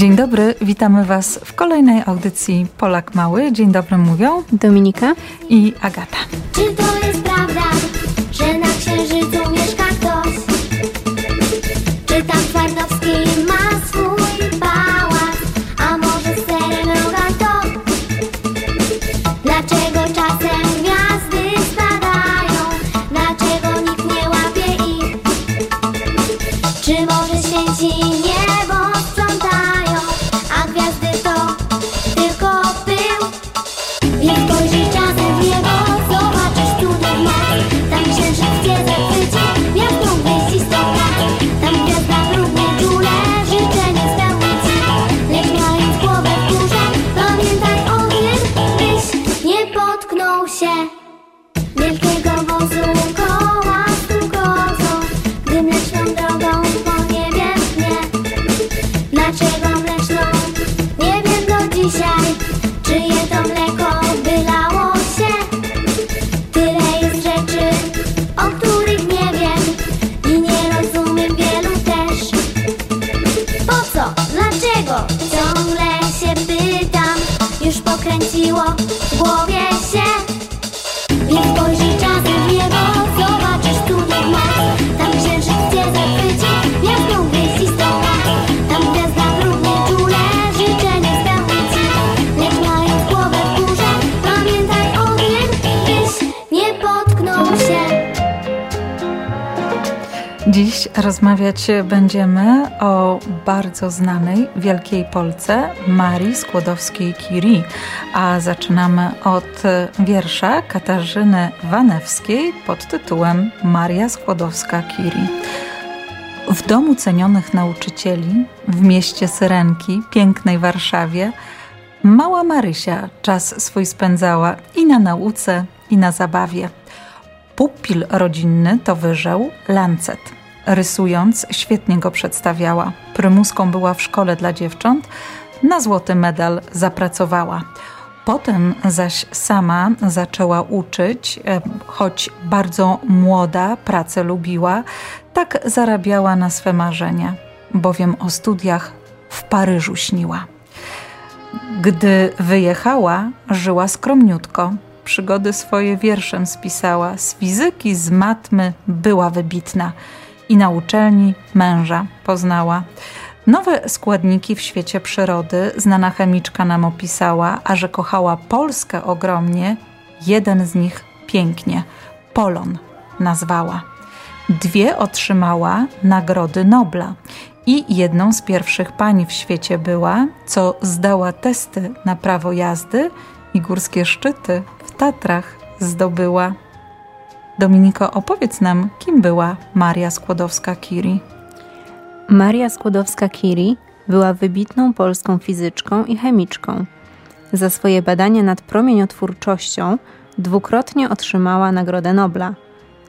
Dzień dobry, witamy Was w kolejnej audycji Polak Mały. Dzień dobry mówią Dominika i Agata. Dziś rozmawiać będziemy o bardzo znanej Wielkiej Polce Marii Skłodowskiej-Curie, a zaczynamy od wiersza Katarzyny Wanewskiej pod tytułem Maria Skłodowska-Curie. W domu cenionych nauczycieli, w mieście Syrenki, pięknej Warszawie, mała Marysia czas swój spędzała i na nauce, i na zabawie. Pupil rodzinny to wyżeł Lancet. Rysując, świetnie go przedstawiała. Prymuską była w szkole dla dziewcząt, na złoty medal zapracowała. Potem zaś sama zaczęła uczyć, e, choć bardzo młoda, pracę lubiła, tak zarabiała na swe marzenia, bowiem o studiach w Paryżu śniła. Gdy wyjechała, żyła skromniutko. Przygody swoje wierszem spisała. Z fizyki, z matmy była wybitna i na uczelni męża poznała. Nowe składniki w świecie przyrody znana chemiczka nam opisała, a że kochała Polskę ogromnie, jeden z nich pięknie Polon nazwała. Dwie otrzymała nagrody Nobla i jedną z pierwszych pań w świecie była, co zdała testy na prawo jazdy i górskie szczyty Tatrach zdobyła. Dominiko, opowiedz nam, kim była Maria Skłodowska-Curie. Maria Skłodowska-Curie była wybitną polską fizyczką i chemiczką. Za swoje badania nad promieniotwórczością dwukrotnie otrzymała Nagrodę Nobla.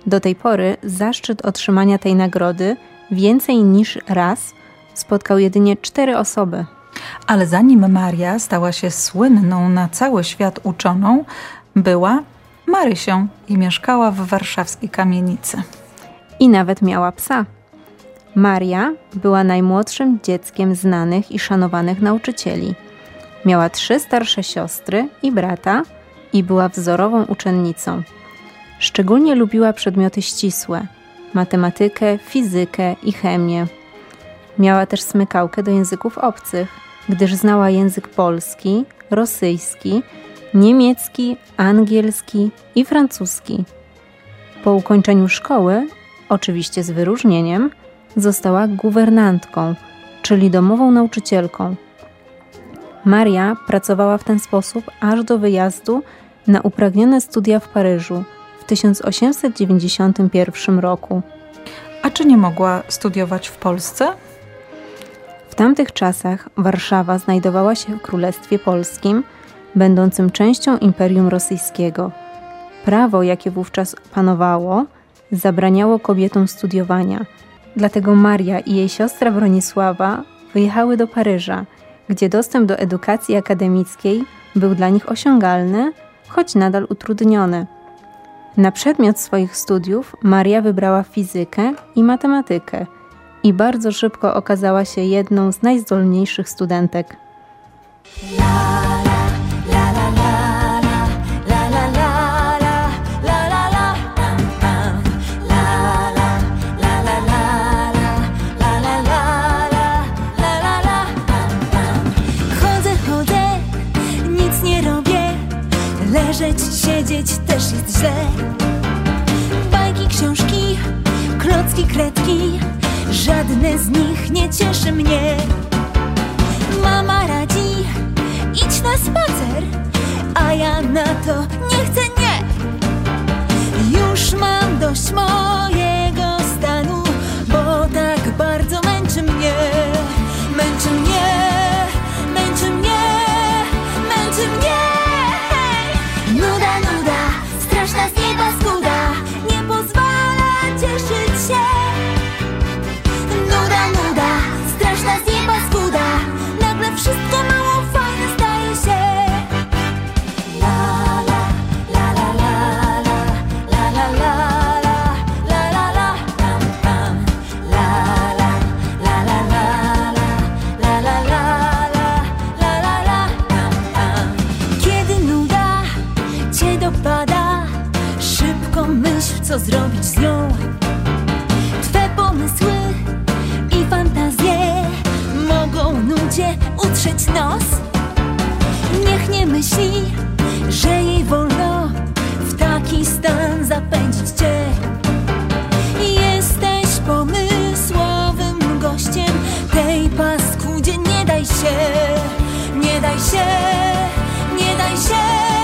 Do tej pory zaszczyt otrzymania tej nagrody więcej niż raz spotkał jedynie cztery osoby. Ale zanim Maria stała się słynną na cały świat uczoną, była Marysią i mieszkała w warszawskiej kamienicy. I nawet miała psa. Maria była najmłodszym dzieckiem znanych i szanowanych nauczycieli. Miała trzy starsze siostry i brata i była wzorową uczennicą. Szczególnie lubiła przedmioty ścisłe matematykę, fizykę i chemię. Miała też smykałkę do języków obcych, gdyż znała język polski, rosyjski, niemiecki, angielski i francuski. Po ukończeniu szkoły, oczywiście z wyróżnieniem, została guwernantką, czyli domową nauczycielką. Maria pracowała w ten sposób aż do wyjazdu na upragnione studia w Paryżu w 1891 roku. A czy nie mogła studiować w Polsce? W tamtych czasach Warszawa znajdowała się w Królestwie Polskim, będącym częścią Imperium Rosyjskiego. Prawo, jakie wówczas panowało, zabraniało kobietom studiowania. Dlatego Maria i jej siostra Bronisława wyjechały do Paryża, gdzie dostęp do edukacji akademickiej był dla nich osiągalny, choć nadal utrudniony. Na przedmiot swoich studiów Maria wybrała fizykę i matematykę i bardzo szybko okazała się jedną z najzdolniejszych studentek. Chodzę, Żadne z nich nie cieszy mnie. Mama radzi, idź na spacer A ja na to nie chcę, nie. Już mam dość mojego co zrobić z nią Twe pomysły i fantazje mogą nudzie utrzeć nos. Niech nie myśli, że jej wolno w taki stan zapędzić cię. Jesteś pomysłowym gościem tej paskudzie. Nie daj się, nie daj się, nie daj się,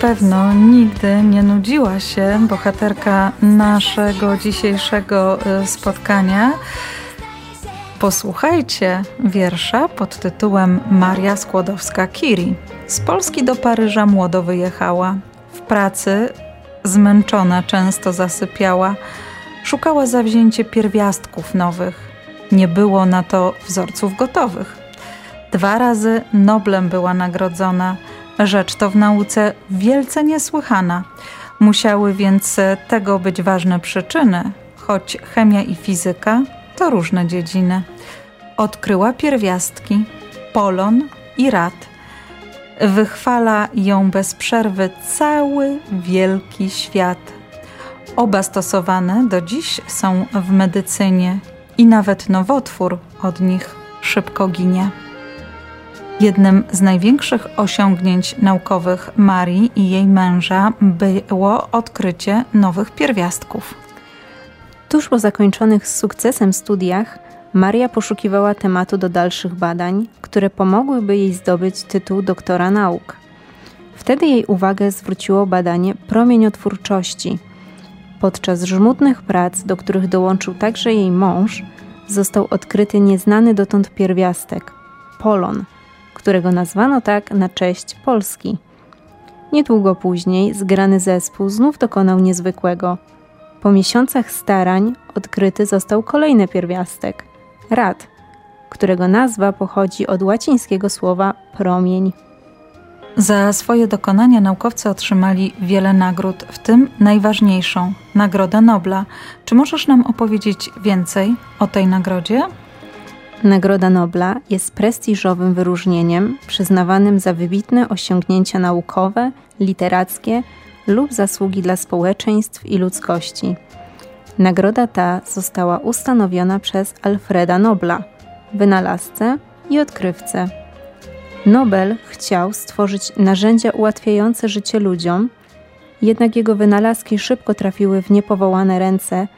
pewno nigdy nie nudziła się bohaterka naszego dzisiejszego y, spotkania. Posłuchajcie wiersza pod tytułem Maria Skłodowska-Curie. Z Polski do Paryża młodo wyjechała. W pracy zmęczona często zasypiała. Szukała zawzięcie pierwiastków nowych. Nie było na to wzorców gotowych. Dwa razy Noblem była nagrodzona. Rzecz to w nauce wielce niesłychana. Musiały więc tego być ważne przyczyny, choć chemia i fizyka to różne dziedziny. Odkryła pierwiastki, polon i rad. Wychwala ją bez przerwy cały wielki świat. Oba stosowane do dziś są w medycynie i nawet nowotwór od nich szybko ginie. Jednym z największych osiągnięć naukowych Marii i jej męża było odkrycie nowych pierwiastków. Tuż po zakończonych z sukcesem studiach, Maria poszukiwała tematu do dalszych badań, które pomogłyby jej zdobyć tytuł doktora nauk. Wtedy jej uwagę zwróciło badanie promieniotwórczości. Podczas żmudnych prac, do których dołączył także jej mąż, został odkryty nieznany dotąd pierwiastek polon, którego nazwano tak na cześć Polski. Niedługo później zgrany zespół znów dokonał niezwykłego. Po miesiącach starań odkryty został kolejny pierwiastek rad, którego nazwa pochodzi od łacińskiego słowa promień. Za swoje dokonania naukowcy otrzymali wiele nagród, w tym najważniejszą Nagrodę Nobla. Czy możesz nam opowiedzieć więcej o tej nagrodzie? Nagroda Nobla jest prestiżowym wyróżnieniem przyznawanym za wybitne osiągnięcia naukowe, literackie lub zasługi dla społeczeństw i ludzkości. Nagroda ta została ustanowiona przez Alfreda Nobla, wynalazcę i odkrywcę. Nobel chciał stworzyć narzędzia ułatwiające życie ludziom Jednak jego wynalazki szybko trafiły w niepowołane ręce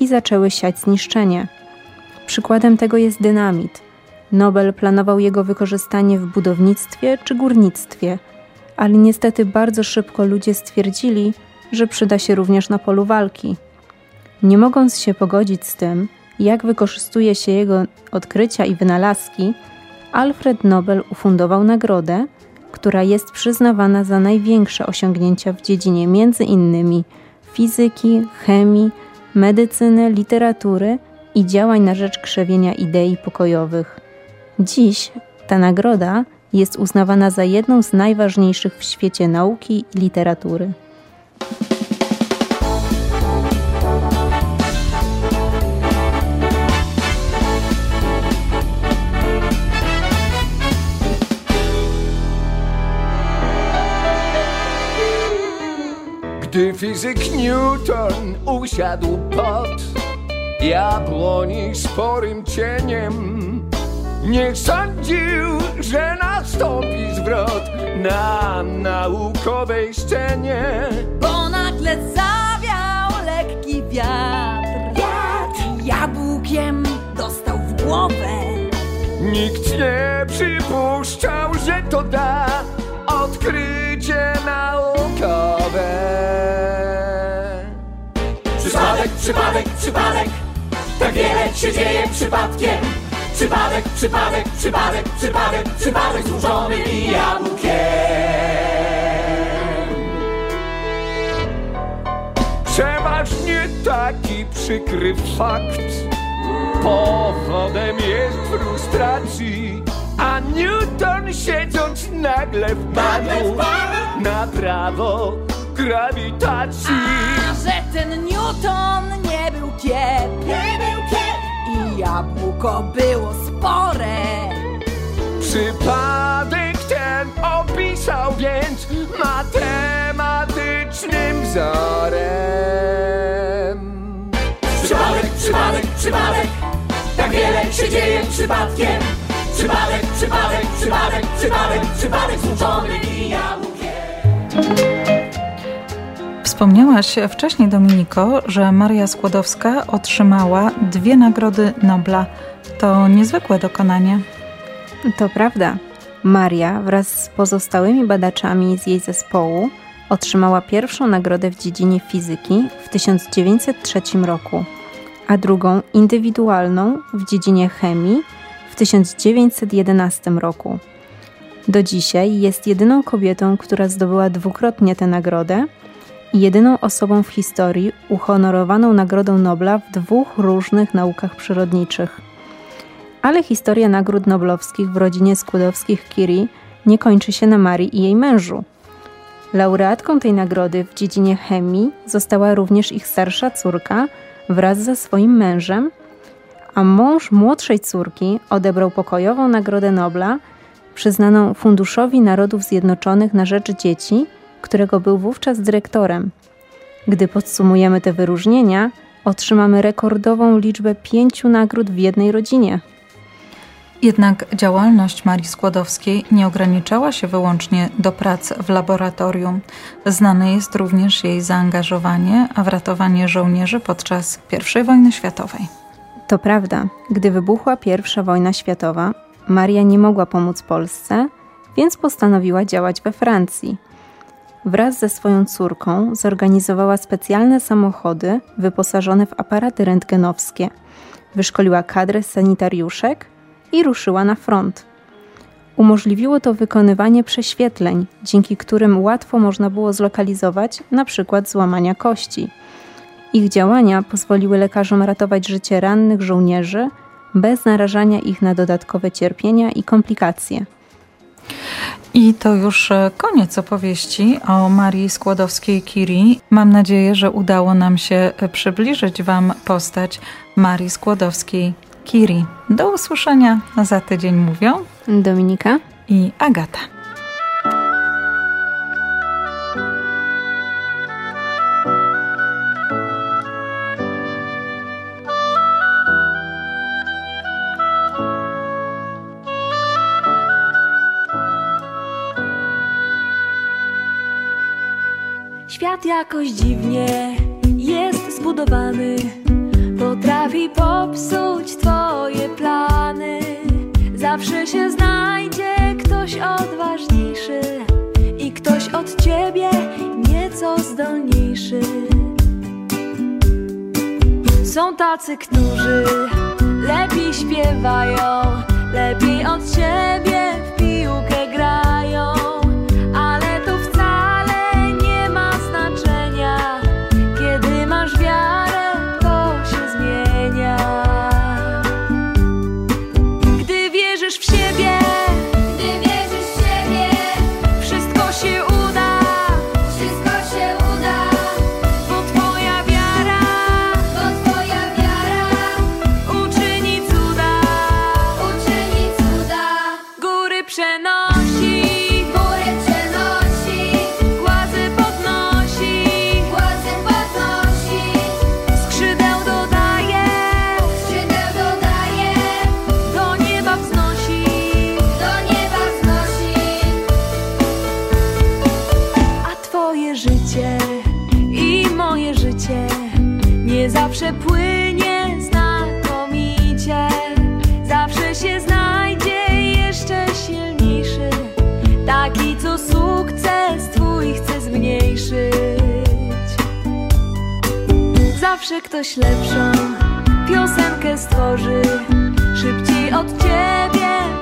i zaczęły siać zniszczenie. Przykładem tego jest dynamit. Nobel planował jego wykorzystanie w budownictwie czy górnictwie, ale niestety bardzo szybko ludzie stwierdzili, że przyda się również na polu walki. Nie mogąc się pogodzić z tym, jak wykorzystuje się jego odkrycia i wynalazki, Alfred Nobel ufundował nagrodę, która jest przyznawana za największe osiągnięcia w dziedzinie między innymi fizyki, chemii, medycyny, literatury i działań na rzecz krzewienia idei pokojowych. Dziś ta nagroda jest uznawana za jedną z najważniejszych w świecie nauki i literatury. Gdy fizyk Newton usiadł pod jabłoni sporym cieniem, nie sądził, że nastąpi zwrot na naukowej scenie. Bo nagle zawiał lekki wiatr. Wiatr jabłkiem dostał w głowę. Nikt nie przypuszczał, że to da odkrycie naukowe. Przypadek, przypadek, przypadek, tak wiele się dzieje przypadkiem. Przypadek, przypadek, przypadek, przypadek, przypadek złożony i jabłkiem. Przeważnie taki przykry fakt powodem jest frustracji, a Newton siedząc nagle wpadł na prawo grawitacji. A że ten Newton kiep. Nie był kiep. I jabłko było spore. Przypadek ten opisał więc matematycznym wzorem. Przypadek, przypadek, przypadek, tak wiele się dzieje przypadkiem. Przypadek, przypadek, przypadek, przypadek, przypadek złączony i jabłkiem. Wspomniałaś wcześniej, Dominiko, że Maria Skłodowska otrzymała dwie nagrody Nobla. To niezwykłe dokonanie. To prawda. Maria wraz z pozostałymi badaczami z jej zespołu otrzymała pierwszą nagrodę w dziedzinie fizyki w 1903 roku, a drugą indywidualną w dziedzinie chemii w 1911 roku. Do dzisiaj jest jedyną kobietą, która zdobyła dwukrotnie tę nagrodę jedyną osobą w historii uhonorowaną Nagrodą Nobla w dwóch różnych naukach przyrodniczych. Ale historia nagród noblowskich w rodzinie Skłodowskich-Curie nie kończy się na Marii i jej mężu. Laureatką tej nagrody w dziedzinie chemii została również ich starsza córka wraz ze swoim mężem, a mąż młodszej córki odebrał pokojową Nagrodę Nobla przyznaną Funduszowi Narodów Zjednoczonych na rzecz dzieci, którego był wówczas dyrektorem. Gdy podsumujemy te wyróżnienia, otrzymamy rekordową liczbę pięciu nagród w jednej rodzinie. Jednak działalność Marii Skłodowskiej nie ograniczała się wyłącznie do prac w laboratorium. Znane jest również jej zaangażowanie w ratowanie żołnierzy podczas I wojny światowej. To prawda, gdy wybuchła I wojna światowa, Maria nie mogła pomóc Polsce, więc postanowiła działać we Francji. Wraz ze swoją córką zorganizowała specjalne samochody wyposażone w aparaty rentgenowskie. Wyszkoliła kadrę sanitariuszek i ruszyła na front. Umożliwiło to wykonywanie prześwietleń, dzięki którym łatwo można było zlokalizować np. złamania kości. Ich działania pozwoliły lekarzom ratować życie rannych żołnierzy bez narażania ich na dodatkowe cierpienia i komplikacje. I to już e, koniec opowieści o Marii Skłodowskiej-Curie. Mam nadzieję, że udało nam się e, przybliżyć Wam postać Marii Skłodowskiej-Curie. Do usłyszenia za tydzień mówią Dominika? i Agata. jakoś dziwnie jest zbudowany. Potrafi popsuć twoje plany. Zawsze się znajdzie ktoś odważniejszy I ktoś od ciebie nieco zdolniejszy. Są tacy, którzy lepiej śpiewają Lepiej od ciebie zawsze płynie znakomicie, zawsze się znajdzie jeszcze silniejszy, taki co sukces twój chce zmniejszyć. Zawsze ktoś lepszą piosenkę stworzy, szybciej od ciebie.